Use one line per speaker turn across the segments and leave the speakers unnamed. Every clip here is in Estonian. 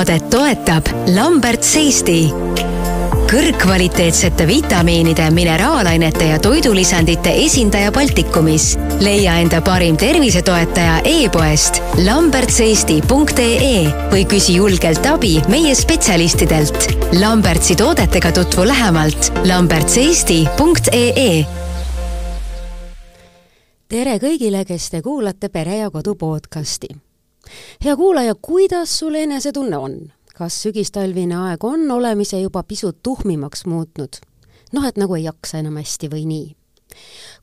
saadet toetab Lamberts Eesti kõrgkvaliteetsete vitamiinide, mineraalainete ja toidulisandite esindaja Baltikumis. leia enda parim tervisetoetaja e-poest lambertseesti.ee või küsi julgelt abi meie spetsialistidelt. Lambertsi toodetega tutvu lähemalt lambertseesti.ee
tere kõigile, kes te kuulate Pere ja Kodu podcasti. Hea kuulaja, kuidas sul enesetunne on? kas sügistalvine aeg on olemise juba pisut tuhmimaks muutnud? noh, et nagu ei jaksa enam hästi või nii?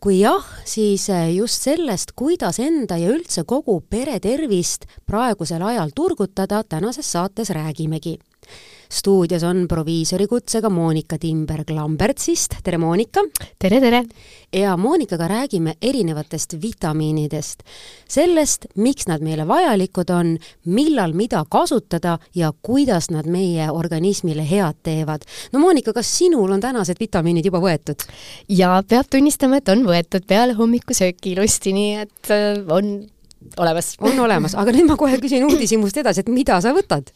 kui jah, siis eh, just sellest, kuidas enda ja üldse kogu pere tervist praegusel ajal turgutada, tänases saates räägimegi stuudios on proviisori kutsega Monika Timberg-Lambertsist, tere Monika!
tere, tere!
ja Monikaga räägime erinevatest vitamiinidest, sellest, miks nad meile vajalikud on, millal mida kasutada ja kuidas nad meie organismile head teevad. no Monika, kas sinul on tänased vitamiinid juba võetud?
jaa, peab tunnistama, et on võetud peale hommikusööki ilusti, nii et äh, on olemas.
on olemas, aga nüüd ma kohe küsin uudishimust edasi, et mida sa võtad?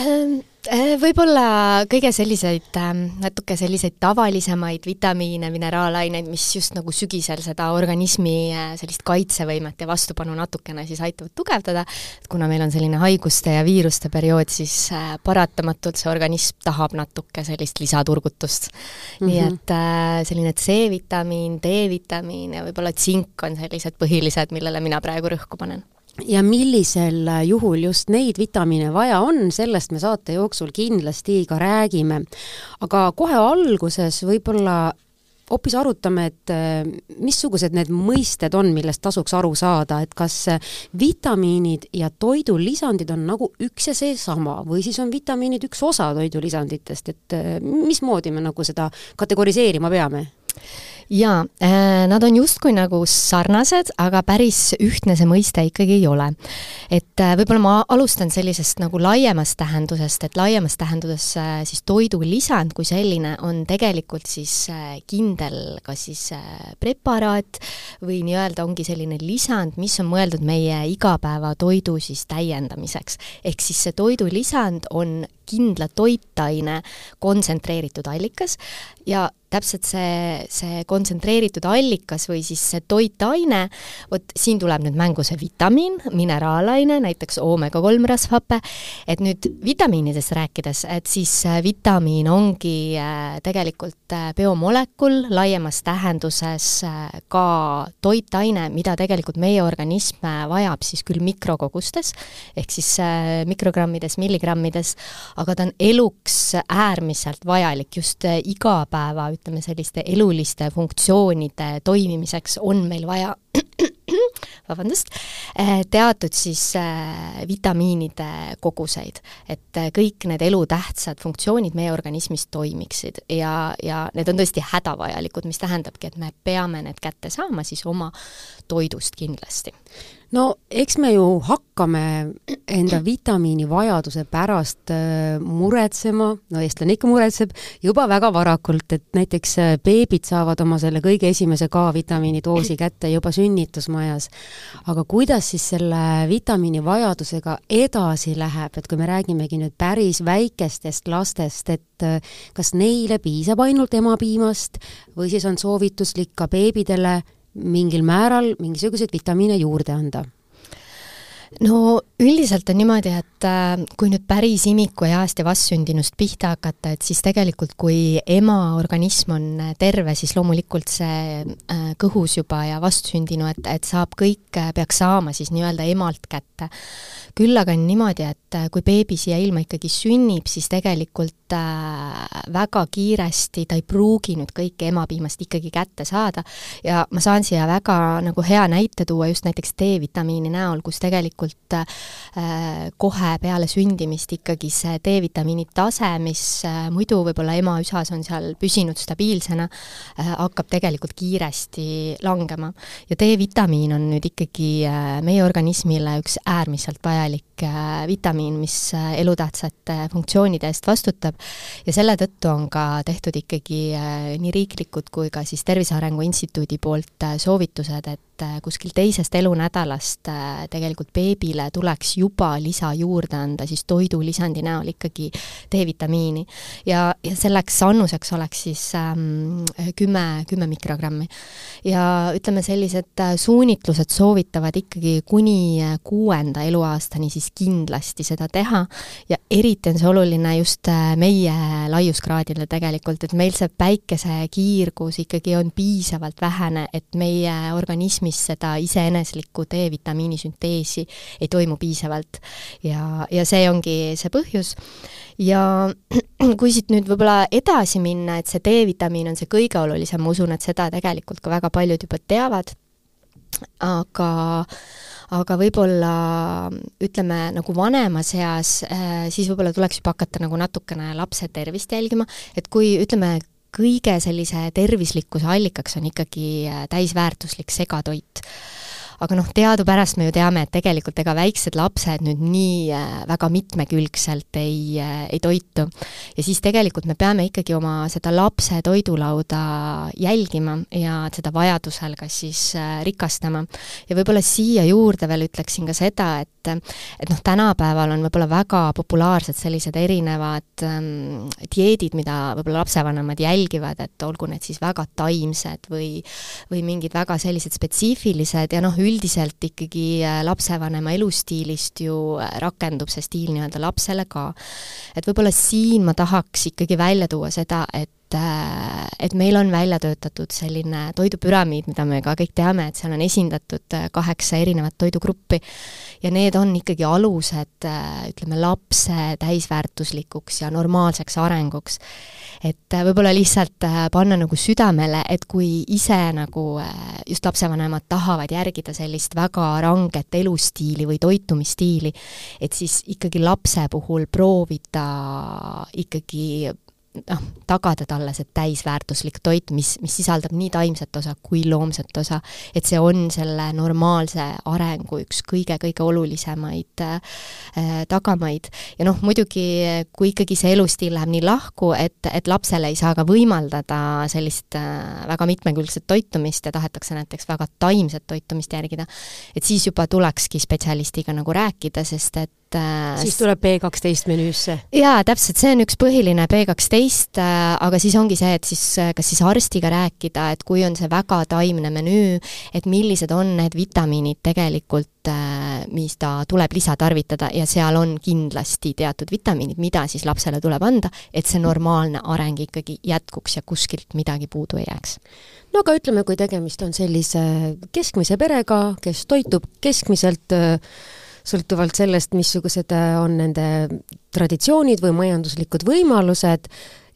Ähm, äh, võib-olla kõige selliseid, ähm, natuke selliseid tavalisemaid vitamiine, mineraalaineid, mis just nagu sügisel seda organismi äh, sellist kaitsevõimet ja vastupanu natukene siis aitavad tugevdada, et kuna meil on selline haiguste ja viiruste periood, siis äh, paratamatult see organism tahab natuke sellist lisaturgutust mm. -hmm. nii mhm. et selline C-vitamiin, D-vitamiin ja võib-olla tsink on sellised põhilised, millele mina praegu rõhku panen
ja millisel juhul just neid vitamiine vaja on, sellest me saate jooksul kindlasti ka räägime. aga kohe alguses võib-olla hoopis arutame, et äh, missugused need mõisted on, millest tasuks aru saada, et kas vitamiinid ja toidulisandid on nagu üks ja seesama või siis on vitamiinid üks osa toidulisanditest, et äh, mismoodi me nagu seda kategoriseerima peame?
Jaa äh,, nad on justkui nagu sarnased, aga päris ühtne see mõiste ikkagi ei ole. et äh, võib-olla ma alustan sellisest nagu laiemast tähendusest, et laiemas tähenduses äh, siis toidulisand kui selline on tegelikult siis kindel kas siis preparaat või nii-öelda ongi selline lisand, mis on mõeldud meie igapäevatoidu siis täiendamiseks. ehk siis see toidulisand on kindla toitaine kontsentreeritud allikas ja täpselt see, see kontsentreeritud allikas või siis see toitaine, vot siin tuleb nüüd mängu see vitamiin, mineraalaine, näiteks oomega-3 rasvhape, et nüüd vitamiinidest rääkides, et siis äh, vitamiin ongi äh, tegelikult äh, biomolekul laiemas tähenduses ka toitaine, mida tegelikult meie organism vajab siis küll mikrokogustes, ehk siis mikrogrammides, milligrammides, aga ta on eluks äärmiselt vajalik just igapäeva, ütleme, selliste eluliste funktsioonide toimimiseks on meil vaja vabandust, eh, teatud siis äh, vitamiinide koguseid, et äh, kõik need elutähtsad funktsioonid meie organismis toimiksid ja, ja need on tõesti hädavajalikud, mis tähendabki, et me peame need kätte saama siis oma toidust kindlasti
no eks me ju hakkame enda vitamiinivajaduse pärast äh, muretsema, no eestlane ikka muretseb, juba väga varakult, et näiteks äh, beebid saavad oma selle kõige esimese K-vitamiini doosi kätte juba sünnitusmajas. aga kuidas siis selle vitamiinivajadusega edasi läheb, et kui me räägimegi nüüd päris väikestest lastest, et äh, kas neile piisab ainult emapiimast või siis on soovituslik ka beebidele mingil määral mingisuguseid vitamiine juurde anda?
no üldiselt on niimoodi, et äh, kui nüüd päris imikueast ja vastsündinust pihta hakata, et siis tegelikult, kui ema organism on äh, terve, siis loomulikult see äh, kõhus juba ja vastsündinu, et, et saab kõik, peaks saama siis nii-öelda emalt kätte. küll aga on niimoodi, et kui beebi siia ilma ikkagi sünnib, siis tegelikult väga kiiresti ta ei pruugi nüüd kõike emapiimast ikkagi kätte saada ja ma saan siia väga nagu hea näite tuua just näiteks D-vitamiini näol, kus tegelikult äh, kohe peale sündimist ikkagi see D-vitamiini tase, mis äh, muidu võib-olla ema üsas on seal püsinud stabiilsena, äh, hakkab tegelikult kiiresti langema. ja D-vitamiin on nüüd ikkagi meie organismile üks äärmiselt vajalik vitamiin, mis elutähtsate funktsioonide eest vastutab ja selle tõttu on ka tehtud ikkagi nii riiklikud kui ka siis Tervise Arengu Instituudi poolt soovitused, et äh, kuskil teisest elunädalast äh, tegelikult beebile tuleks juba lisa juurde anda siis toidulisandi näol ikkagi D-vitamiini. ja, ja selleks annuseks oleks siis ähm, kümme, kümme mikrogrammi. ja ütleme, sellised äh, suunitlused soovitavad ikkagi kuni kuuenda eluaastani siis kindlasti seda teha ja eriti on see oluline just meie laiuskraadile tegelikult, et meil see päikesekiirgus ikkagi on piisavalt vähene, et meie organismis seda iseeneslikku D-vitamiini sünteesi ei toimu piisavalt. ja, ja see ongi see põhjus. ja kui siit nüüd võib-olla edasi minna, et see D-vitamiin on see kõige olulisem, ma usun, et seda tegelikult ka väga paljud juba teavad, aga aga võib-olla ütleme, nagu vanemas eas, äh, siis võib-olla tuleks juba hakata nagu natukene lapse tervist jälgima, et kui ütleme, kõige sellise tervislikkuse allikaks on ikkagi äh, täisväärtuslik segatoit aga noh, teadupärast me ju teame, et tegelikult ega väiksed lapsed nüüd nii äh, väga mitmekülgselt ei, äh, ei toitu. ja siis tegelikult me peame ikkagi oma seda lapse toidulauda jälgima ja seda vajadusel ka siis äh, rikastama. ja võib-olla siia juurde veel ütleksin ka seda, et et noh, tänapäeval on võib-olla väga populaarsed sellised erinevad ähm, dieedid, mida võib-olla lapsevanemad jälgivad, et olgu need siis väga taimsed või või mingid väga sellised spetsiifilised ja noh, üldiselt ikkagi äh, lapsevanema elustiilist ju äh, rakendub see stiil nii-öelda lapsele ka. et võib-olla siin ma tahaks ikkagi välja tuua seda, et et meil on välja töötatud selline toidupüramiid, mida me ka kõik teame, et seal on esindatud kaheksa erinevat toidugruppi. Ja need on ikkagi alused ütleme, lapse täisväärtuslikuks ja normaalseks arenguks. Et äh, võib-olla lihtsalt äh, panna nagu südamele, et kui ise nagu äh, just lapsevanemad tahavad järgida sellist väga ranget elustiili või toitumisstiili, et siis ikkagi lapse puhul proovida ikkagi noh, tagada talle see täisväärtuslik toit, mis, mis sisaldab nii taimset osa kui loomset osa, et see on selle normaalse arengu üks kõige-kõige olulisemaid äh, tagamaid. ja noh, muidugi kui ikkagi see elustiil läheb nii lahku, et, et lapsele ei saa ka võimaldada sellist äh, väga mitmekülgset toitumist ja tahetakse näiteks väga taimset toitumist järgida, et siis juba tulekski spetsialistiga nagu rääkida, sest et
siis tuleb B kaksteist menüüsse?
jaa, täpselt, see on üks põhiline B kaksteist, äh, aga siis ongi see, et siis äh, kas siis arstiga rääkida, et kui on see väga taimne menüü, et millised on need vitamiinid tegelikult, mis ta tuleb lisatarvitada ja seal on kindlasti teatud vitamiinid, mida siis lapsele tuleb anda, et see normaalne areng ikkagi jätkuks ja kuskilt midagi puudu ei jääks
no aga ütleme, kui tegemist on sellise keskmise perega, kes toitub keskmiselt äh, sõltuvalt sellest, missugused äh, on nende traditsioonid või majanduslikud võimalused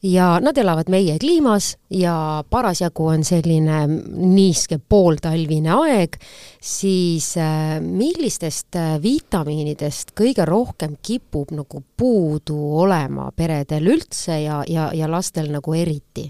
ja nad elavad meie kliimas ja parasjagu on selline niiske pooltalvine aeg, siis äh, millistest äh, vitamiinidest kõige rohkem kipub nagu puudu olema peredel üldse ja, ja, ja lastel nagu eriti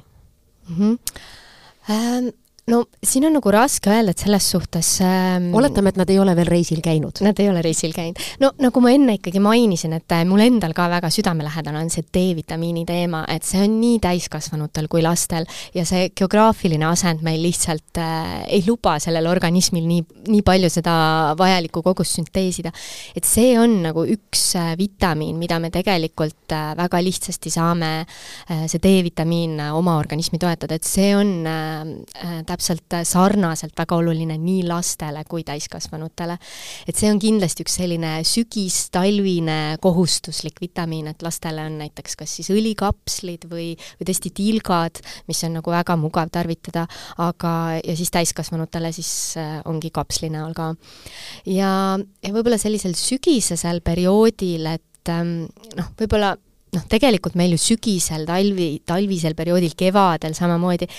mm? -hmm. No siin on nagu raske öelda, et selles suhtes ähm,
oletame, et nad ei ole veel reisil käinud.
Nad ei ole reisil käinud. no nagu ma enne ikkagi mainisin, et äh, mul endal ka väga südamelähedane on see D-vitamiini teema, et see on nii täiskasvanutel kui lastel ja see geograafiline asend meil lihtsalt äh, ei luba sellel organismil nii, nii palju seda vajalikku kogust sünteesida. et see on nagu üks äh, vitamiin, mida me tegelikult äh, väga lihtsasti saame äh,, see D-vitamiin äh, oma organismi toetada, et see on äh, täpselt täpselt äh, sarnaselt väga oluline nii lastele kui täiskasvanutele. et see on kindlasti üks selline sügis-talvine kohustuslik vitamiin, et lastele on näiteks kas siis õlikapslid või, või tõesti tilgad, mis on nagu väga mugav tarvitada, aga, ja siis täiskasvanutele siis äh, ongi kapsli näol ka. ja, ja võib-olla sellisel sügisesel perioodil, et ähm, noh, võib-olla noh, tegelikult meil ju sügisel, talvi, talvisel perioodil, kevadel samamoodi,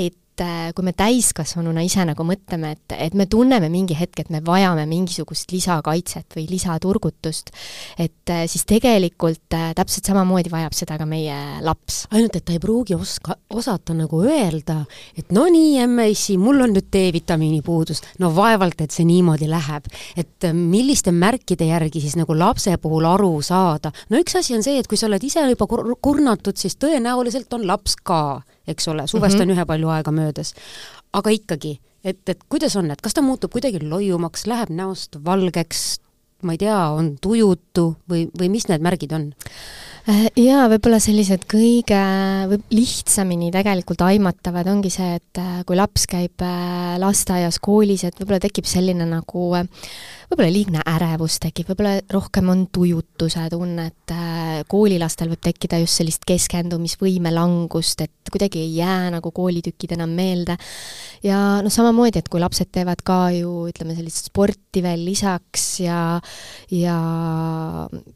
et et äh, kui me täiskasvanuna ise nagu mõtleme, et, et me tunneme mingi hetk, et me vajame mingisugust lisakaitset või lisaturgutust, et äh, siis tegelikult äh, täpselt samamoodi vajab seda ka meie laps.
ainult, et ta ei pruugi oska, osata nagu öelda, et no nii, emme-issi, mul on nüüd D-vitamiini puudus. no vaevalt, et see niimoodi läheb. et milliste märkide järgi siis nagu lapse puhul aru saada? no üks asi on see, et kui sa oled ise juba kur kurnatud, siis tõenäoliselt on laps ka eks ole, suvest mm -hmm. on ühepalju aega möödas. aga ikkagi, et, et kuidas on, et kas ta muutub kuidagi loiumaks, läheb näost valgeks, ma ei tea, on tujutu või, või mis need märgid on?
Äh, jaa, võib-olla sellised kõige võib lihtsamini tegelikult aimatavad ongi see, et äh, kui laps käib äh, lasteaias, koolis, et võib-olla tekib selline nagu võib-olla liigne ärevus tekib, võib-olla rohkem on tujutuse tunnet, koolilastel võib tekkida just sellist keskendumisvõime langust, et kuidagi ei jää nagu koolitükid enam meelde. ja noh, samamoodi, et kui lapsed teevad ka ju ütleme, sellist sporti veel lisaks ja ja,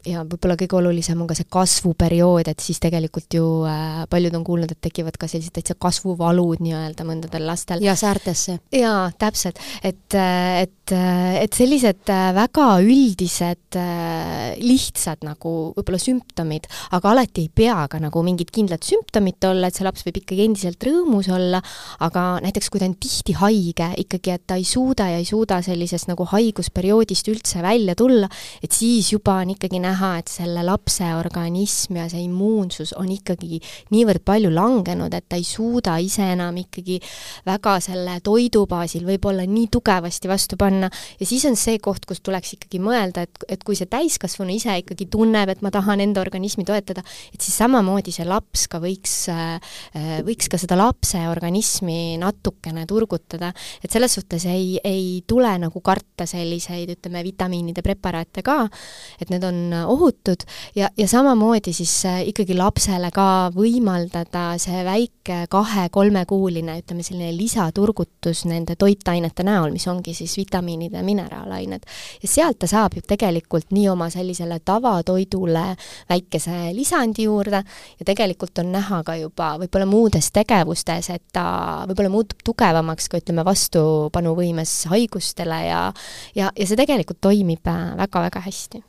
ja võib-olla kõige olulisem on ka see kasv, kasvuperiood, et siis tegelikult ju äh, paljud on kuulnud, et tekivad ka sellised täitsa kasvuvalud nii-öelda mõndadel lastel.
ja säärtesse.
jaa, täpselt. et, äh, et, äh, et sellised äh, väga üldised äh, lihtsad nagu võib-olla sümptomid, aga alati ei pea ka nagu mingit kindlat sümptomit olla, et see laps võib ikkagi endiselt rõõmus olla, aga näiteks kui ta on tihti haige ikkagi, et ta ei suuda ja ei suuda sellisest nagu haigusperioodist üldse välja tulla, et siis juba on ikkagi näha, et selle lapse organism ja see immuunsus on ikkagi niivõrd palju langenud, et ta ei suuda ise enam ikkagi väga selle toidu baasil võib-olla nii tugevasti vastu panna. Ja siis on see koht, kus tuleks ikkagi mõelda, et, et kui see täiskasvanu ise ikkagi tunneb, et ma tahan enda organismi toetada, et siis samamoodi see laps ka võiks, äh, võiks ka seda lapse organismi natukene turgutada, et selles suhtes ei, ei tule nagu karta selliseid, ütleme, vitamiinide preparaate ka, et need on ohutud ja, ja samamoodi samamoodi siis äh, ikkagi lapsele ka võimaldada see väike kahe-kolmekuuline, ütleme selline lisaturgutus nende toitainete näol, mis ongi siis vitamiinid ja mineraalained. Ja sealt ta saab ju tegelikult nii oma sellisele tavatoidule väikese lisandi juurde. Ja tegelikult on näha ka juba võib-olla muudes tegevustes, et ta võib-olla muutub tugevamaks ka ütleme, vastupanuvõimes haigustele ja ja, ja see tegelikult toimib väga-väga äh, hästi.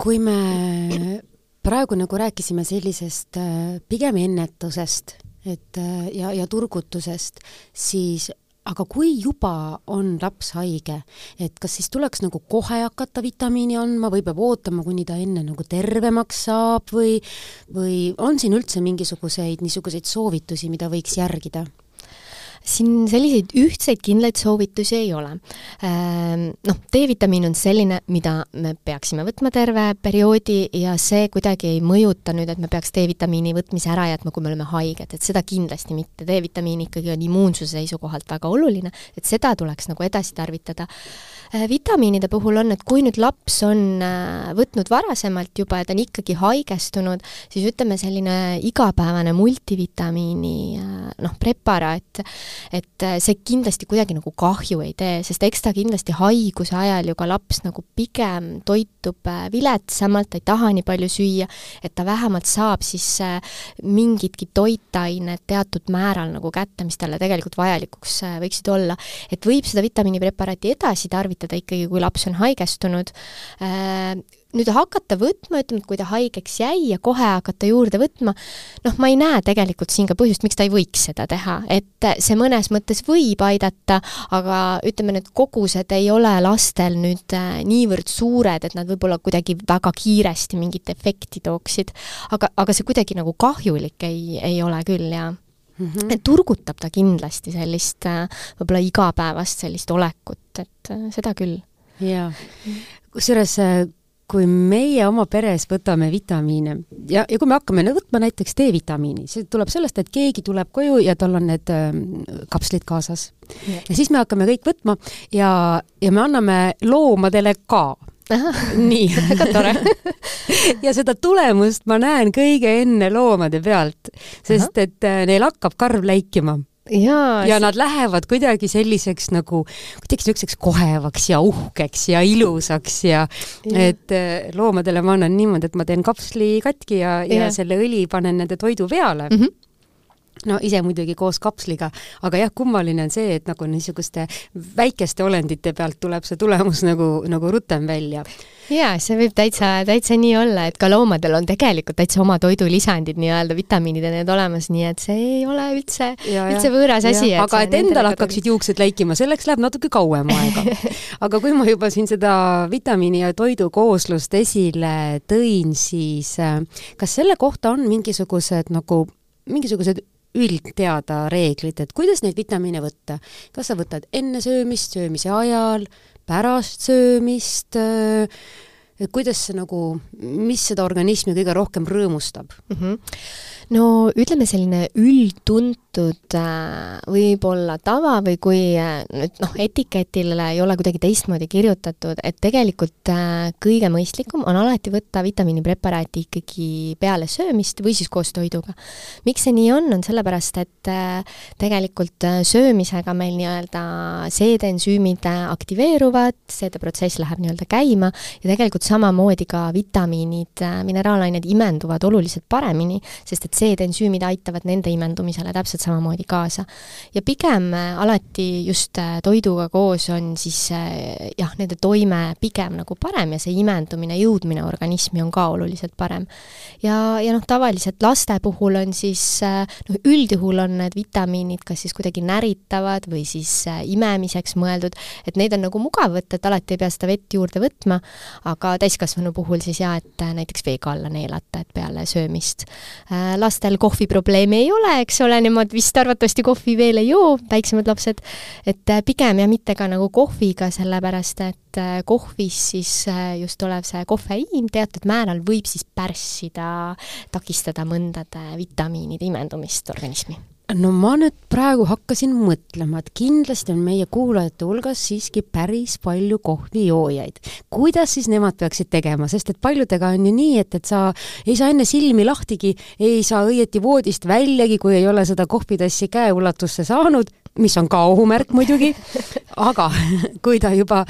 Kui me praegu nagu rääkisime sellisest äh, pigem ennetusest, et äh, ja, ja turgutusest, siis aga kui juba on laps haige, et kas siis tuleks nagu kohe hakata vitamiini andma või peab ootama, kuni ta enne nagu tervemaks saab või, või on siin üldse mingisuguseid niisuguseid soovitusi, mida võiks järgida?
Siin selliseid ühtseid kindlaid soovitusi ei ole. Ehm, noh, D-vitamiin on selline, mida me peaksime võtma terve perioodi ja see kuidagi ei mõjuta nüüd, et me peaks D-vitamiini võtmise ära jätma, kui me oleme haiged, et seda kindlasti mitte. D-vitamiin ikkagi on immuunsuse seisukohalt väga oluline, et seda tuleks nagu edasi tarvitada Äh, vitamiinide puhul on, et kui nüüd laps on äh, võtnud varasemalt juba ja ta on ikkagi haigestunud, siis ütleme, selline igapäevane multivitamiini äh, noh, preparaat, et see kindlasti kuidagi nagu kahju ei tee, sest eks ta kindlasti haiguse ajal ju ka laps nagu pigem toitub viletsamalt, ta ei taha nii palju süüa, et ta vähemalt saab siis mingitki toitainet teatud määral nagu kätte, mis talle tegelikult vajalikuks võiksid olla. et võib seda vitamiinipreparaati edasi tarvitada, ikkagi, kui laps on haigestunud. Äh, nüüd hakata võtma, ütleme, et kui ta haigeks jäi ja kohe hakata juurde võtma, noh, ma ei näe tegelikult siin ka põhjust, miks ta ei võiks seda teha, et see mõnes mõttes võib aidata, aga ütleme, need kogused ei ole lastel nüüd äh, niivõrd suured, et nad võib-olla kuidagi väga kiiresti mingit efekti tooksid. aga, aga see kuidagi nagu kahjulik ei, ei ole küll, jaa mm. -hmm. et turgutab ta kindlasti sellist äh, võib-olla igapäevast sellist olekut, et äh, seda küll.
jaa, kusjuures kui meie oma peres võtame vitamiine ja, ja kui me hakkame võtma näiteks D-vitamiini, see tuleb sellest, et keegi tuleb koju ja tal on need äh, kapslid kaasas. ja siis me hakkame kõik võtma ja, ja me anname loomadele ka. Nii.
Väga tore.
Ja seda tulemust ma näen kõige enne loomade pealt, sest Aha. et äh, neil hakkab karv läikima
ja,
ja nad lähevad kuidagi selliseks nagu, kuidagi niisuguseks kohevaks ja uhkeks ja ilusaks ja, ja. et äh, loomadele ma annan niimoodi, et ma teen kapsli katki ja, ja., ja selle õli panen nende toidu peale mm. -hmm no ise muidugi koos kapsliga, aga jah, kummaline on see, et nagu niisuguste väikeste olendite pealt tuleb see tulemus nagu, nagu rutem välja.
jaa, see võib täitsa, täitsa nii olla, et ka loomadel on tegelikult täitsa oma toidulisandid, nii-öelda vitamiinid ja need olemas, nii et see ei ole üldse, üldse võõras asi.
aga et endal hakkaksid juuksed läikima, selleks läheb natuke kauem aega. aga kui ma juba siin seda vitamiini ja toidu kooslust esile tõin, siis äh, kas selle kohta on mingisugused nagu mingisugused üldteada reeglid, et kuidas neid vitamiine võtta. kas sa võtad enne söömist, söömise ajal, pärast söömist äh,, kuidas see nagu, mis seda organismi kõige rohkem rõõmustab
mm? -hmm. No ütleme, selline üldtuntud äh, võib-olla tava või kui äh, nüüd noh, etiketile ei ole kuidagi teistmoodi kirjutatud, et tegelikult äh, kõige mõistlikum on alati võtta vitamiinipreparaati ikkagi peale söömist või siis koos toiduga. miks see nii on, on sellepärast, et tegelikult söömisega meil nii-öelda seedeensüümid aktiveeruvad, seedeprotsess läheb nii-öelda käima ja tegelikult samamoodi ka vitamiinid, äh, mineraalained imenduvad oluliselt paremini, sest et seedensüümid aitavad nende imendumisele täpselt samamoodi kaasa. ja pigem äh, alati just äh, toiduga koos on siis jah, nende toime pigem nagu parem ja see imendumine, jõudmine organismi on ka oluliselt parem. ja, ja noh, tavaliselt laste puhul on siis noh, üldjuhul on need vitamiinid kas siis kuidagi näritavad või siis imemiseks mõeldud, et neid on nagu mugav võtta, et alati ei pea seda vett juurde võtma, aga täiskasvanu puhul siis jaa, et äh, näiteks veega alla neelata, et peale söömist. Äh, lastel kohviprobleemi ei ole, eks ole, nemad vist arvatavasti kohvi veel ei joo, väiksemad lapsed, et äh, pigem ja mitte ka nagu kohviga, sellepärast et kohvis siis just olev see kofeiin teatud määral võib siis pärssida, takistada mõndade vitamiinide imendumist organismi
no ma nüüd praegu hakkasin mõtlema, et kindlasti on meie kuulajate hulgas siiski päris palju kohvijoojaid. kuidas siis nemad peaksid tegema, sest et paljudega on ju nii, et, et sa ei saa enne silmi lahtigi, ei saa õieti voodist väljagi, kui ei ole seda kohvitassi käeulatusse saanud, mis on ka ohumärk muidugi, aga kui ta juba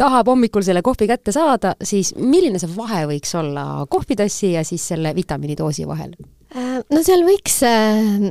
tahab hommikul selle kohvi kätte saada, siis milline see vahe võiks olla kohvitassi ja siis selle vitamiinidoosi vahel?
Äh, no seal võiks äh,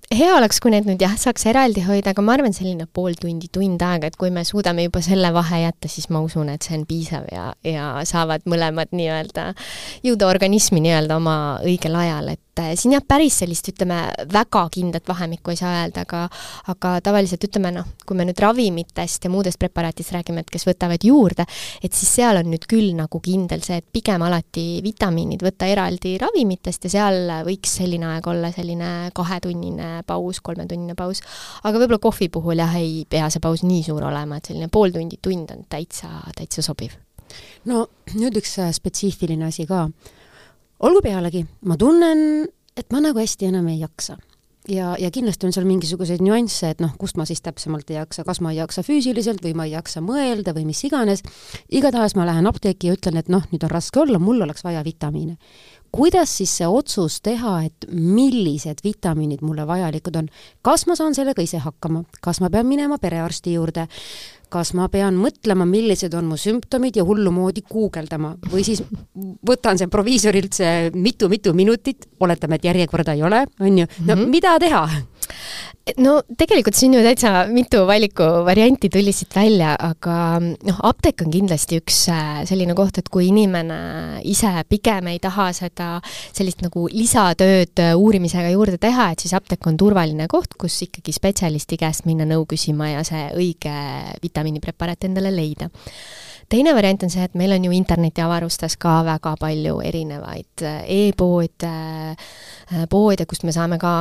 hea oleks, kui need nüüd jah, saaks eraldi hoida, aga ma arvan, selline pool tundi, tund aega, et kui me suudame juba selle vahe jätta, siis ma usun, et see on piisav ja, ja saavad mõlemad nii-öelda jõuda organismi nii-öelda oma õigel ajal, et äh, siin jah, päris sellist, ütleme, väga kindlat vahemikku ei saa öelda, aga aga tavaliselt ütleme noh, kui me nüüd ravimitest ja muudest preparaatidest räägime, et kes võtavad juurde, et siis seal on nüüd küll nagu kindel see, et pigem alati vitamiinid võtta eraldi ravimitest ja seal võiks selline aeg olla selline kahetunnine paus, kolmetunnine paus. aga võib-olla kohvi puhul jah, ei pea see paus nii suur olema, et selline pool tundi, tund on täitsa, täitsa sobiv.
no nüüd üks äh, spetsiifiline asi ka olgu pealegi, ma tunnen, et ma nagu hästi enam ei jaksa. ja, ja kindlasti on seal mingisuguseid nüansse, et noh, kust ma siis täpsemalt ei jaksa, kas ma ei jaksa füüsiliselt või ma ei jaksa mõelda või mis iganes, igatahes ma lähen apteeki ja ütlen, et noh, nüüd on raske olla, mul oleks vaja vitamiine kuidas siis see otsus teha, et millised vitamiinid mulle vajalikud on? kas ma saan sellega ise hakkama, kas ma pean minema perearsti juurde, kas ma pean mõtlema, millised on mu sümptomid ja hullumoodi guugeldama või siis võtan see proviisorilt see mitu-mitu minutit, oletame, et järjekorda ei ole, on ju, no mm -hmm. mida teha?
No tegelikult siin ju täitsa mitu valikuvarianti tuli siit välja, aga noh, apteek on kindlasti üks äh, selline koht, et kui inimene ise pigem ei taha seda sellist nagu lisatööd äh, uurimisega juurde teha, et siis apteek on turvaline koht, kus ikkagi spetsialisti käest minna nõu küsima ja see õige vitamiinipreparaat endale leida teine variant on see, et meil on ju internetiavarustes ka väga palju erinevaid äh, e-poode, äh, poode, kust me saame ka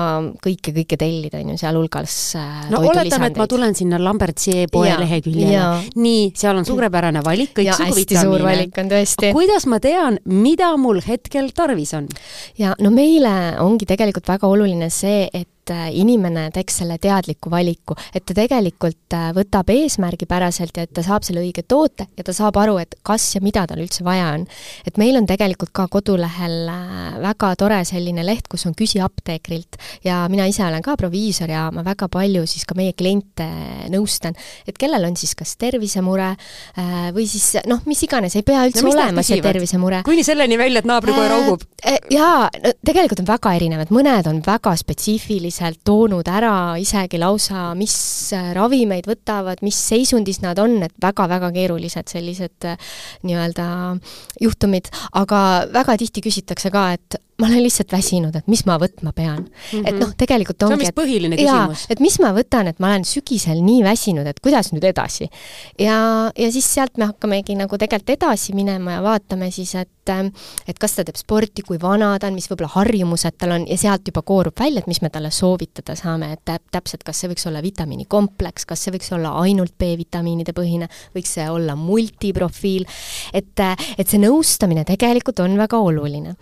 kõike, kõike tellida, on ju, sealhulgas
äh, no oletame, et ma tulen sinna Lambertsi e-poe leheküljele. nii, seal on suurepärane valik, kõiksugu
vitamiine. suur valik on tõesti.
kuidas ma tean, mida mul hetkel tarvis on?
ja no meile ongi tegelikult väga oluline see, et et äh, inimene teeks selle teadliku valiku, et ta tegelikult äh, võtab eesmärgipäraselt ja et ta saab selle õige toote ja ta saab aru, et kas ja mida tal üldse vaja on. et meil on tegelikult ka kodulehel äh, väga tore selline leht, kus on Küsi apteekrilt ja mina ise olen ka proviisor ja ma väga palju siis ka meie kliente nõustan, et kellel on siis kas tervisemure või siis noh, mis iganes, ei pea üldse no, olema see tervisemure.
kuni selleni välja, et naabrikoer augub
äh,? jaa, no tegelikult on väga erinevad, mõned on väga spetsiifilised, selgelt toonud ära isegi lausa, mis äh, ravimeid võtavad, mis seisundis nad on, et väga-väga keerulised sellised äh, nii-öelda juhtumid, aga väga tihti küsitakse ka, et ma olen lihtsalt väsinud, et mis ma võtma pean mm. -hmm. et noh, tegelikult ongi
vist põhiline küsimus.
et mis ma võtan, et ma olen sügisel nii väsinud, et kuidas nüüd edasi. ja, ja siis sealt me hakkamegi nagu tegelikult edasi minema ja vaatame siis, et et kas ta teeb sporti, kui vana ta on, mis võib-olla harjumused tal on ja sealt juba koorub välja, et mis me talle soovitada saame, et täpselt, kas see võiks olla vitamiinikompleks, kas see võiks olla ainult B-vitamiinide põhine, võiks see olla multiprofiil, et, et see nõustamine tegelikult on väga oluline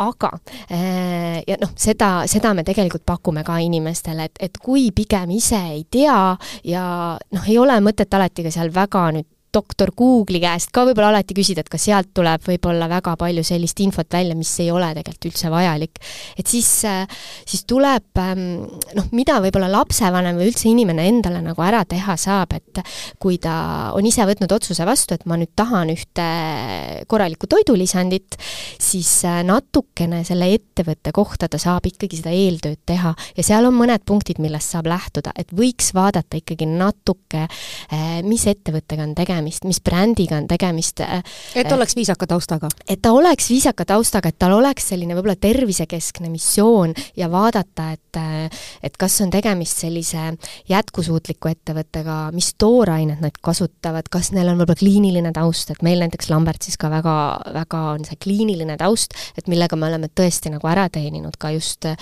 aga äh, ja noh, seda, seda me tegelikult pakume ka inimestele, et, et kui pigem ise ei tea ja noh, ei ole mõtet alati ka seal väga nüüd doktor Google'i käest ka võib-olla alati küsida, et kas sealt tuleb võib-olla väga palju sellist infot välja, mis ei ole tegelikult üldse vajalik. et siis, äh, siis tuleb ähm, noh, mida võib-olla lapsevanem või üldse inimene endale nagu ära teha saab, et kui ta on ise võtnud otsuse vastu, et ma nüüd tahan ühte korralikku toidulisandit, siis äh, natukene selle ettevõtte kohta ta saab ikkagi seda eeltööd teha ja seal on mõned punktid, millest saab lähtuda, et võiks vaadata ikkagi natuke, äh, mis ettevõttega on tegemist, tegemist, mis brändiga on tegemist.
Äh, et ta oleks viisaka taustaga?
et ta oleks viisaka taustaga, et tal oleks selline võib-olla tervisekeskne missioon ja vaadata, et äh, et kas on tegemist sellise jätkusuutliku ettevõttega, mis toorainet nad kasutavad, kas neil on võib-olla kliiniline taust, et meil näiteks Lambertsis ka väga, väga on see kliiniline taust, et millega me oleme tõesti nagu ära teeninud ka just äh,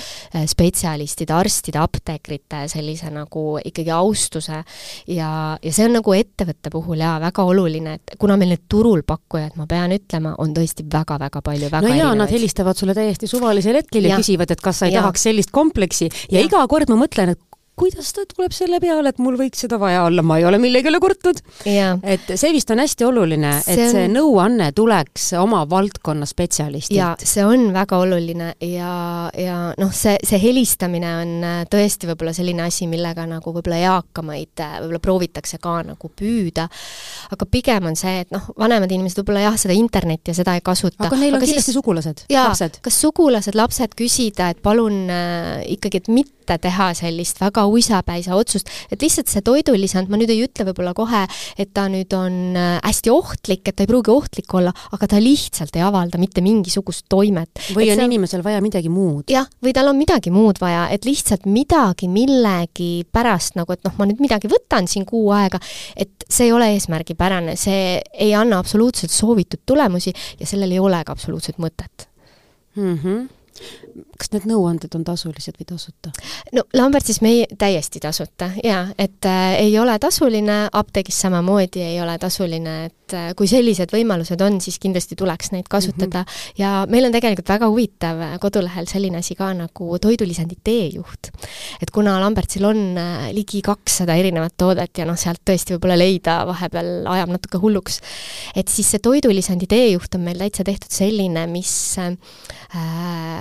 spetsialistide, arstide, apteekrite sellise nagu ikkagi austuse ja, ja see on nagu ettevõtte puhul jaa, väga väga oluline, et kuna meil need turul pakkujad, ma pean ütlema, on tõesti väga-väga palju, väga
no jaa, nad helistavad sulle täiesti suvalisel hetkel ja, ja küsivad, et kas sa ei ja. tahaks sellist kompleksi. Ja, ja iga kord ma mõtlen, et kuidas ta tuleb selle peale, et mul võiks seda vaja olla, ma ei ole millegile kurtnud. et see vist on hästi oluline, et see, on... see nõuanne tuleks oma valdkonna spetsialistilt.
jaa, see on väga oluline ja, ja noh, see, see helistamine on äh, tõesti võib-olla selline asi, millega nagu võib-olla eakamaid äh, võib-olla proovitakse ka nagu püüda, aga pigem on see, et noh, vanemad inimesed võib-olla jah, seda internetti ja seda ei kasuta.
aga neil on aga kindlasti siis, sugulased, lapsed?
kas sugulased, lapsed küsida, et palun äh, ikkagi, et mitte teha sellist väga uisapäisa otsust, et lihtsalt see toidulisand, ma nüüd ei ütle võib-olla kohe, et ta nüüd on äh, hästi ohtlik, et ta ei pruugi ohtlik olla, aga ta lihtsalt ei avalda mitte mingisugust toimet.
või et on see... inimesel vaja midagi muud.
jah, või tal on midagi muud vaja, et lihtsalt midagi millegi pärast nagu, et noh, ma nüüd midagi võtan siin kuu aega, et see ei ole eesmärgipärane, see ei anna absoluutselt soovitud tulemusi ja sellel ei ole ka absoluutselt mõtet
mm. -hmm kas need nõuanded on tasulised või tasuta?
no Lambertsis me ei, täiesti tasuta jaa, et äh, ei ole tasuline, apteegis samamoodi ei ole tasuline, et äh, kui sellised võimalused on, siis kindlasti tuleks neid kasutada mm -hmm. ja meil on tegelikult väga huvitav äh, kodulehel selline asi ka nagu toidulisandi teejuht. et kuna Lambertsil on äh, ligi kakssada erinevat toodet ja noh, sealt tõesti võib-olla leida vahepeal ajab natuke hulluks, et siis see toidulisandi teejuht on meil täitsa tehtud selline, mis äh,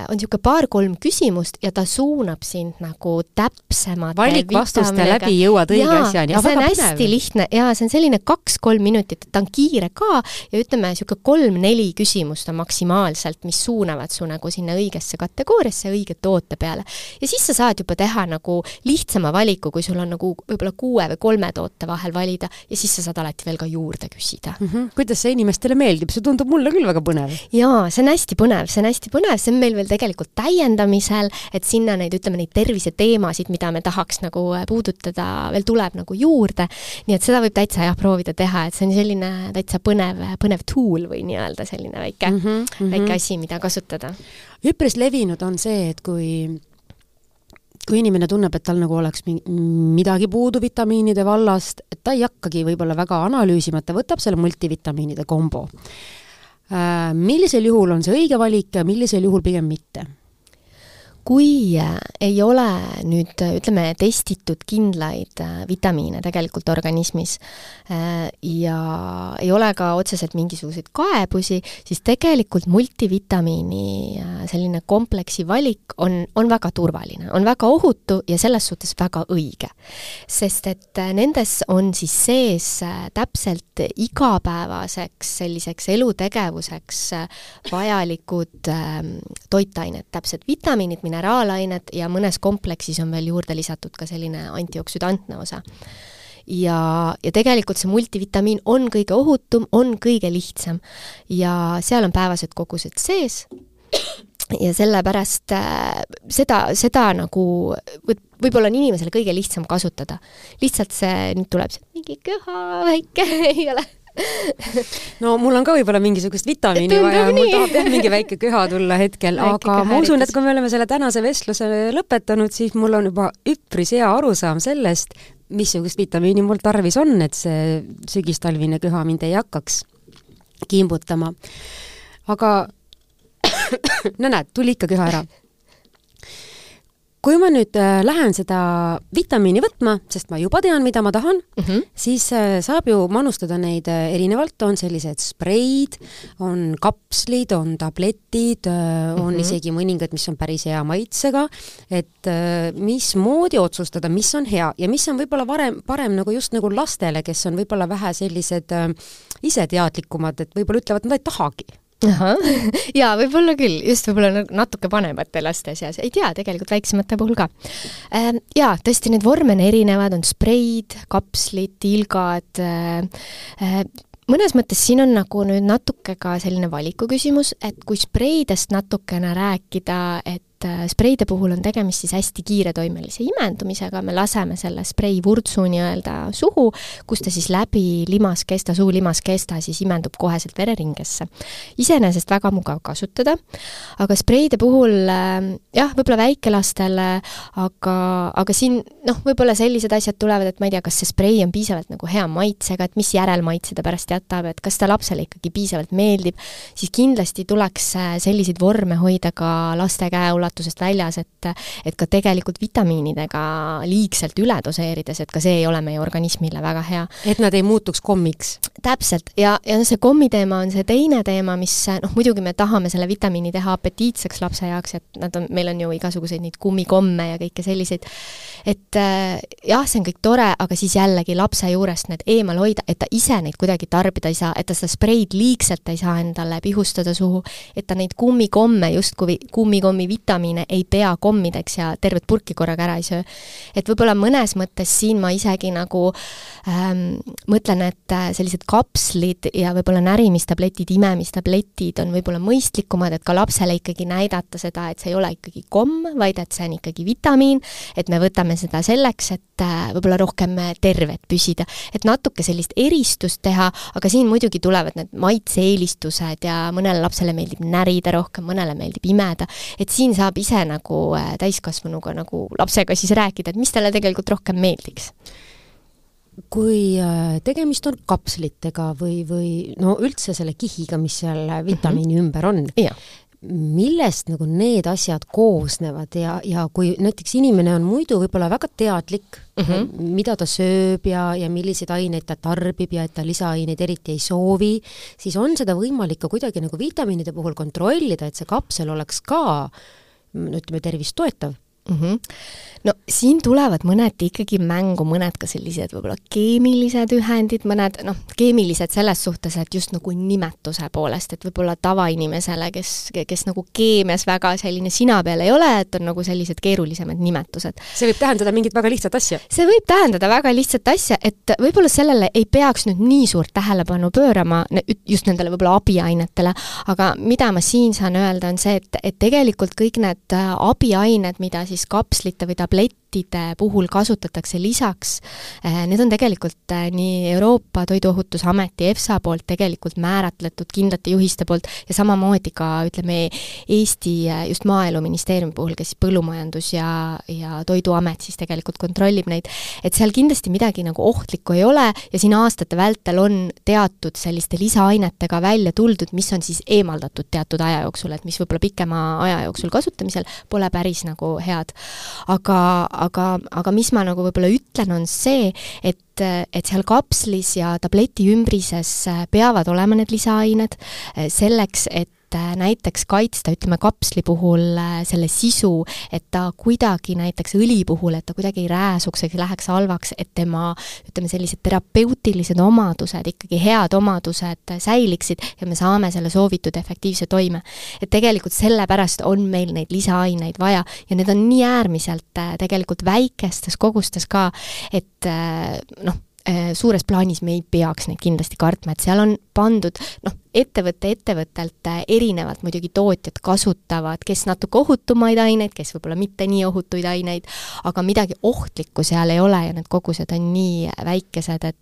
on niisugune paar-kolm küsimust ja ta suunab sind nagu täpsemate
valikvastuste läbi jõuad õige asjani.
ja see on hästi lihtne ja see on selline kaks-kolm minutit, et ta on kiire ka ja ütleme, niisugune kolm-neli küsimust on maksimaalselt, mis suunavad su nagu sinna õigesse kategooriasse, õige toote peale. ja siis sa saad juba teha nagu lihtsama valiku, kui sul on nagu võib-olla kuue või kolme toote vahel valida ja siis sa saad alati veel ka juurde küsida
mm. -hmm. kuidas see inimestele meeldib, see tundub mulle küll väga põnev.
jaa, see on hästi põnev, see on hästi põnev, see on meil veel tegelikult täiendamisel, et sinna neid, ütleme, neid terviseteemasid, mida me tahaks nagu äh, puudutada, veel tuleb nagu juurde, nii et seda võib täitsa jah, proovida teha, et see on selline täitsa põnev, põnev tool või nii-öelda selline väike mm, -hmm. väike asi, mida kasutada.
üpris levinud on see, et kui kui inimene tunneb, et tal nagu oleks midagi puudu vitamiinide vallast, et ta ei hakkagi võib-olla väga analüüsima, et ta võtab selle multivitamiinide kombo Äh, millisel juhul on see õige valik ja millisel juhul pigem mitte?
Kui äh, ei ole nüüd ütleme, testitud kindlaid äh, vitamiine tegelikult organismis ja ei ole ka otseselt mingisuguseid kaebusi, siis tegelikult multivitamiini selline kompleksi valik on, on väga turvaline, on väga ohutu ja selles suhtes väga õige. sest et nendes on siis sees täpselt igapäevaseks selliseks elutegevuseks vajalikud ähm, toitained, täpselt vitamiinid, mineraalained ja mõnes kompleksis on veel juurde lisatud ka selline antioksüdantne osa ja, ja tegelikult see multivitamiin on kõige ohutum, on kõige lihtsam. Ja seal on päevased kogused sees. Ja sellepärast äh, seda, seda nagu võib, võib-olla on inimesele kõige lihtsam kasutada. lihtsalt see, nüüd tuleb see mingi köha väike ei ole
no mul on ka võib-olla mingisugust vitamiini vaja, mul tahab jah mingi väike köha tulla hetkel, aga ma usun, et kui me oleme selle tänase vestluse lõpetanud, siis mul on juba üpris hea arusaam sellest, missugust vitamiini mul tarvis on, et see sügistalvine köha mind ei hakkaks kimbutama. aga no näed, tuli ikka köha ära kui ma nüüd äh, lähen seda vitamiini võtma, sest ma juba tean, mida ma tahan
mm. -hmm.
siis äh, saab ju manustada neid äh, erinevalt, on sellised spreid, on kapslid, on tabletid, on mm. -hmm. isegi mõningad, mis on päris hea maitsega, et mismoodi otsustada, mis on hea ja mis on võib-olla varem, parem nagu just nagu lastele, kes on võib-olla vähe sellised iseteadlikumad, et võib-olla ütlevad, nad ei tahagi
jaa, võib-olla küll, just võib-olla natuke vanemate laste seas, ei tea, tegelikult väiksemate puhul ka. Jaa, tõesti, need vorme on erinevad, on spreid, kapslid, tilgad, mõnes mõttes siin on nagu nüüd natuke ka selline valiku küsimus, et kui spreidest natukene rääkida, et äh, spreide puhul on tegemist siis hästi kiiretoimelise imendumisega, me laseme selle sprei vurtsu nii-öelda suhu, kus ta siis läbi limaskesta, suu limaskesta siis imendub koheselt vereringesse. iseenesest väga mugav kasutada, aga spreide puhul äh, jah, võib-olla väikelastele, aga, aga siin noh, võib-olla sellised asjad tulevad, et ma ei tea, kas see sprei on piisavalt nagu hea maitsega, et mis järelmaitse ta pärast jätab, et kas ta lapsele ikkagi piisavalt meeldib, siis kindlasti tuleks äh, selliseid vorme hoida ka laste käeulatusest väljas, et et ka tegelikult vitamiinidega liigselt üle doseerides, et ka see ei ole meie organismile väga hea.
Et nad ei muutuks kommiks.
täpselt, ja, ja see kommi teema on see teine teema, mis noh, muidugi me tahame selle vitamiini teha apetiitseks lapse jaoks, et nad on, meil on ju igasuguseid neid kummikomme ja kõike selliseid, et äh, jah, see on kõik tore, aga siis jällegi lapse juurest need eemal hoida, et ta ise neid kuidagi tarbida ei saa, et ta seda spreid liigselt ei saa endale pihustada suhu, et ta neid kummikomme justkui kummikommi vitamiine ei pea kommideks ja tervet purki korraga ära ei söö. et võib-olla mõnes mõttes siin ma isegi nagu ähm, mõtlen, et äh, sellised kapslid ja võib-olla närimistabletid, imemistabletid on võib-olla mõistlikumad, et ka lapsele ikkagi näidata seda, et see ei ole ikkagi komm, vaid et see on ikkagi vitamiin, et me võtame seda selleks, et äh, võib-olla rohkem terved püsida. et natuke sellist eristust teha, aga siin muidugi tulevad need maitse-eelistused ja mõnele lapsele meeldib närida rohkem, mõnele meeldib imeda, et siin saab ise nagu äh, täiskasvanuga nagu lapsega siis rääkida, et mis talle tegelikult rohkem meeldiks
kui äh, tegemist on kapslitega või, või no üldse selle kihiga, mis seal vitamiini mm -hmm. ümber on, millest nagu need asjad koosnevad ja, ja kui näiteks inimene on muidu võib-olla väga teadlik mm. -hmm. mida ta sööb ja, ja milliseid aineid ta tarbib ja et ta lisaaineid eriti ei soovi, siis on seda võimalik ka kuidagi nagu vitamiinide puhul kontrollida, et see kapsel oleks ka no ütleme, tervist toetav
mm. -hmm. no siin tulevad mõneti ikkagi mängu mõned ka sellised võib-olla keemilised ühendid, mõned noh, keemilised selles suhtes, et just nagu nimetuse poolest, et võib-olla tavainimesele, kes, kes nagu keemias väga selline sina peal ei ole, et on nagu sellised keerulisemad nimetused.
see võib tähendada mingit väga lihtsat asja.
see võib tähendada väga lihtsat asja, et võib-olla sellele ei peaks nüüd nii suurt tähelepanu pöörama, just nendele võib-olla abiainetele, aga mida ma siin saan öelda, on see, et, et tegelikult kõik need äh, abiained, mida siis kapslite või tablettide puhul kasutatakse lisaks, need on tegelikult äh, nii Euroopa Toiduohutusameti EFSA poolt tegelikult määratletud kindlate juhiste poolt ja samamoodi ka ütleme, Eesti äh, just Maaeluministeeriumi puhul, kes Põllumajandus ja, ja Toiduamet siis tegelikult kontrollib neid, et seal kindlasti midagi nagu ohtlikku ei ole ja siin aastate vältel on teatud selliste lisaainetega välja tuldud, mis on siis eemaldatud teatud aja jooksul, et mis võib-olla pikema aja jooksul kasutamisel pole päris nagu head. aga, aga, aga mis ma nagu võib-olla ütlen, on see, et et seal kapslis ja tableti ümbrises peavad olema need lisaained selleks, et näiteks kaitsta, ütleme kapsli puhul selle sisu, et ta kuidagi näiteks õli puhul, et ta kuidagi ei rääsuks ega läheks halvaks, et tema ütleme, sellised terapeutilised omadused, ikkagi head omadused säiliksid ja me saame selle soovitud efektiivse toime. et tegelikult sellepärast on meil neid lisaaineid vaja ja need on nii äärmiselt tegelikult väikestes kogustes ka, et noh, suures plaanis me ei peaks neid kindlasti kartma, et seal on pandud noh, ettevõte ettevõttelt äh, erinevalt muidugi tootjad kasutavad, kes natuke ohutumaid aineid, kes võib-olla mitte nii ohutuid aineid, aga midagi ohtlikku seal ei ole ja need kogused on nii väikesed, et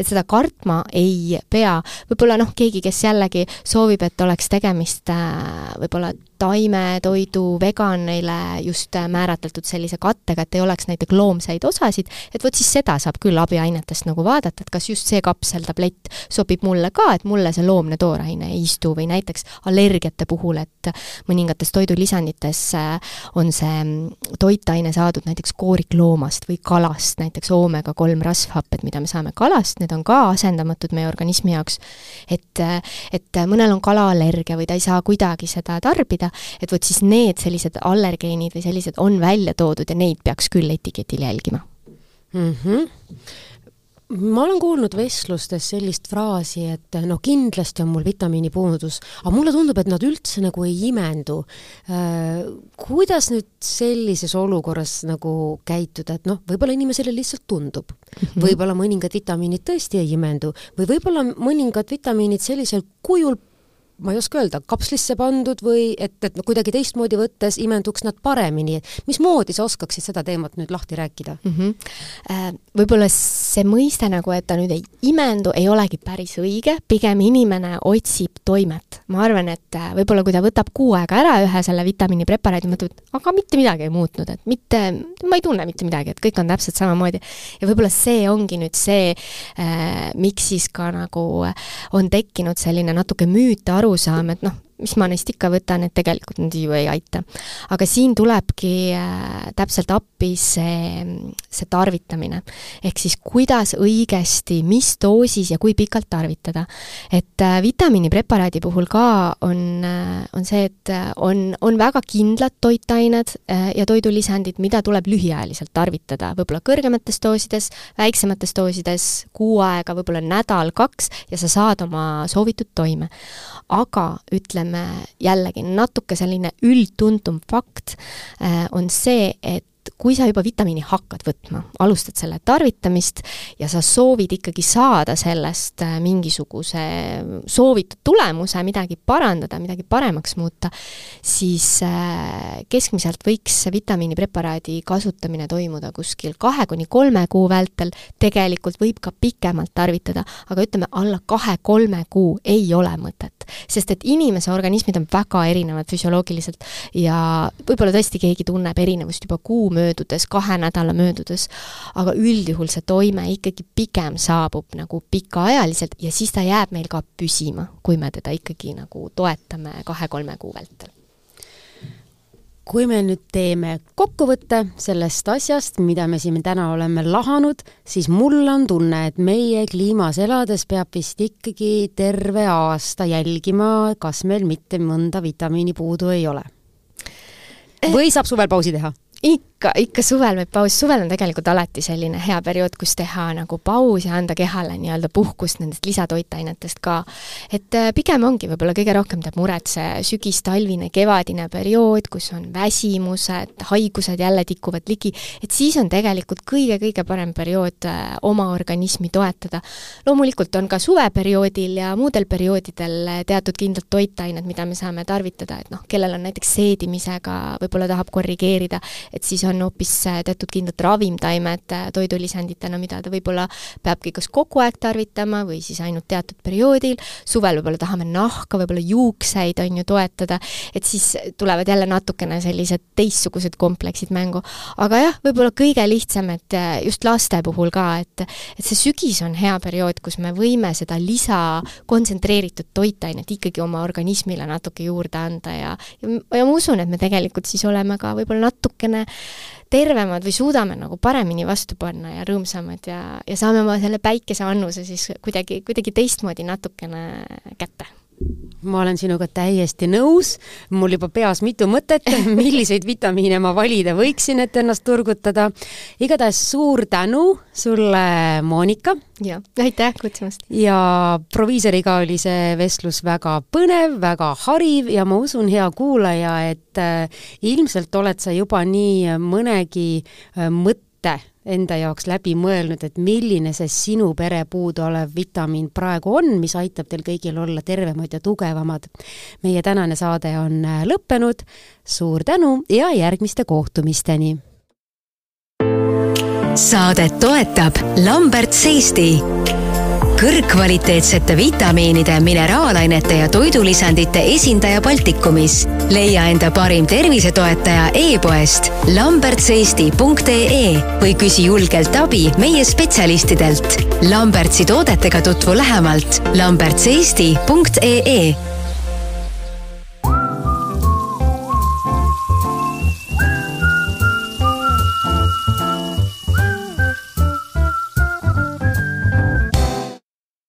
et seda kartma ei pea. võib-olla noh, keegi, kes jällegi soovib, et oleks tegemist äh, võib-olla taimetoidu veganile just määratletud sellise kattega, et ei oleks näiteks loomseid osasid, et vot siis seda saab küll abiainetest nagu vaadata, et kas just see kapseltablett sobib mulle ka, et mulle see loomne tooraine ei istu või näiteks allergiate puhul, et mõningates toidulisandites äh, on see mm, toitaine saadud näiteks koorikloomast või kalast, näiteks oomega kolm rasvhapped, mida me saame kalast, need on ka asendamatud meie organismi jaoks. et, et mõnel on kalaallergia või ta ei saa kuidagi seda tarbida, et vot siis need sellised allergeenid või sellised on välja toodud ja neid peaks küll etiketil jälgima
mm. -hmm ma olen kuulnud vestlustes sellist fraasi, et noh, kindlasti on mul vitamiinipuudus, aga mulle tundub, et nad üldse nagu ei imendu äh,. kuidas nüüd sellises olukorras nagu käituda, et noh, võib-olla inimesele lihtsalt tundub mm -hmm., võib-olla mõningad vitamiinid tõesti ei imendu või võib-olla mõningad vitamiinid sellisel kujul ma ei oska öelda, kapslisse pandud või et, et no kuidagi teistmoodi võttes imenduks nad paremini, et mismoodi sa oskaksid seda teemat nüüd lahti rääkida mm?
-hmm. Võib-olla see mõiste nagu, et ta nüüd ei imendu, ei olegi päris õige, pigem inimene otsib toimet. ma arvan, et äh, võib-olla kui ta võtab kuu aega ära ühe selle vitamiinipreparaadi, mõtleb, et aga mitte midagi ei muutnud, et mitte, ma ei tunne mitte midagi, et kõik on täpselt samamoodi. ja võib-olla see ongi nüüd see äh,, miks siis ka nagu on tekkinud selline natuke müüt, arusaam, et noh, mis ma neist ikka võtan, et tegelikult nad ju ei aita. aga siin tulebki äh, täpselt appi see, see tarvitamine. ehk siis kuidas õigesti, mis doosis ja kui pikalt tarvitada. et äh, vitamiinipreparaadi puhul ka on, äh, on see, et on, on väga kindlad toitained ja toidulisandid, mida tuleb lühiajaliselt tarvitada, võib-olla kõrgemates doosides, väiksemates doosides, kuu aega, võib-olla nädal-kaks ja sa saad oma soovitud toime. aga ütleme jällegi natuke selline üldtuntum fakt äh, on see, et kui sa juba vitamiini hakkad võtma, alustad selle tarvitamist ja sa soovid ikkagi saada sellest äh, mingisuguse soovitud tulemuse, midagi parandada, midagi paremaks muuta, siis äh, keskmiselt võiks vitamiinipreparaadi kasutamine toimuda kuskil kahe kuni kolme kuu vältel, tegelikult võib ka pikemalt tarvitada, aga ütleme, alla kahe-kolme kuu ei ole mõtet. sest et inimese organismid on väga erinevad füsioloogiliselt ja võib-olla tõesti keegi tunneb erinevust juba kuu mööda, möödudes, kahe nädala möödudes, aga üldjuhul see toime ikkagi pigem saabub nagu pikaajaliselt ja siis ta jääb meil ka püsima, kui me teda ikkagi nagu toetame kahe-kolme kuu vältel
kui me nüüd teeme kokkuvõtte sellest asjast, mida me siin täna oleme lahanud, siis mul on tunne, et meie kliimas elades peab vist ikkagi terve aasta jälgima, kas meil mitte mõnda vitamiini puudu ei ole. või saab suvel pausi teha?
Ikka, ikka suvel võib paus, suvel on tegelikult alati selline hea periood, kus teha nagu paus ja anda kehale nii-öelda puhkust nendest lisatoitainetest ka. et äh, pigem ongi võib-olla kõige rohkem teeb muret see sügis-talvine, kevadine periood, kus on väsimused, haigused jälle tikuvad ligi, et siis on tegelikult kõige-kõige parem periood äh, oma organismi toetada. loomulikult on ka suveperioodil ja muudel perioodidel äh, teatud kindlad toitained, mida me saame tarvitada, et noh, kellel on näiteks seedimisega, võib-olla tahab korrigeerida, et siis on hoopis äh, teatud kindlad ravimtaimed äh, toidulisanditena, mida ta võib-olla peabki kas kogu aeg tarvitama või siis ainult teatud perioodil, suvel võib-olla tahame nahka, võib-olla juukseid, on ju, toetada, et siis tulevad jälle natukene sellised teistsugused kompleksid mängu. aga jah, võib-olla kõige lihtsam, et äh, just laste puhul ka, et et see sügis on hea periood, kus me võime seda lisa kontsentreeritud toitainet ikkagi oma organismile natuke juurde anda ja ja, ja ma usun, et me tegelikult siis oleme ka võib-olla natukene tervemad või suudame nagu paremini vastu panna ja rõõmsamad ja, ja saame oma selle päikeseannuse siis kuidagi, kuidagi teistmoodi natukene kätte
ma olen sinuga täiesti nõus, mul juba peas mitu mõtet, milliseid vitamiine ma valida võiksin, et ennast turgutada. igatahes suur tänu sulle, Monika.
ja, aitäh kutsumast.
ja proviisoriga oli see vestlus väga põnev, väga hariv ja ma usun, hea kuulaja, et äh, ilmselt oled sa juba nii mõnegi äh, mõtte olete enda jaoks läbi mõelnud, et milline see sinu pere puuduolev vitamiin praegu on, mis aitab teil kõigil olla tervemad ja tugevamad. meie tänane saade on äh, lõppenud, suur tänu ja järgmiste kohtumisteni!
saadet toetab Lamberts Eesti kõrgkvaliteetsete vitamiinide, mineraalainete ja toidulisandite esindaja Baltikumis. leia enda parim tervisetoetaja e-poest lambertseesti.ee või küsi julgelt abi meie spetsialistidelt. Lambertsi toodetega tutvu lähemalt lambertseesti.ee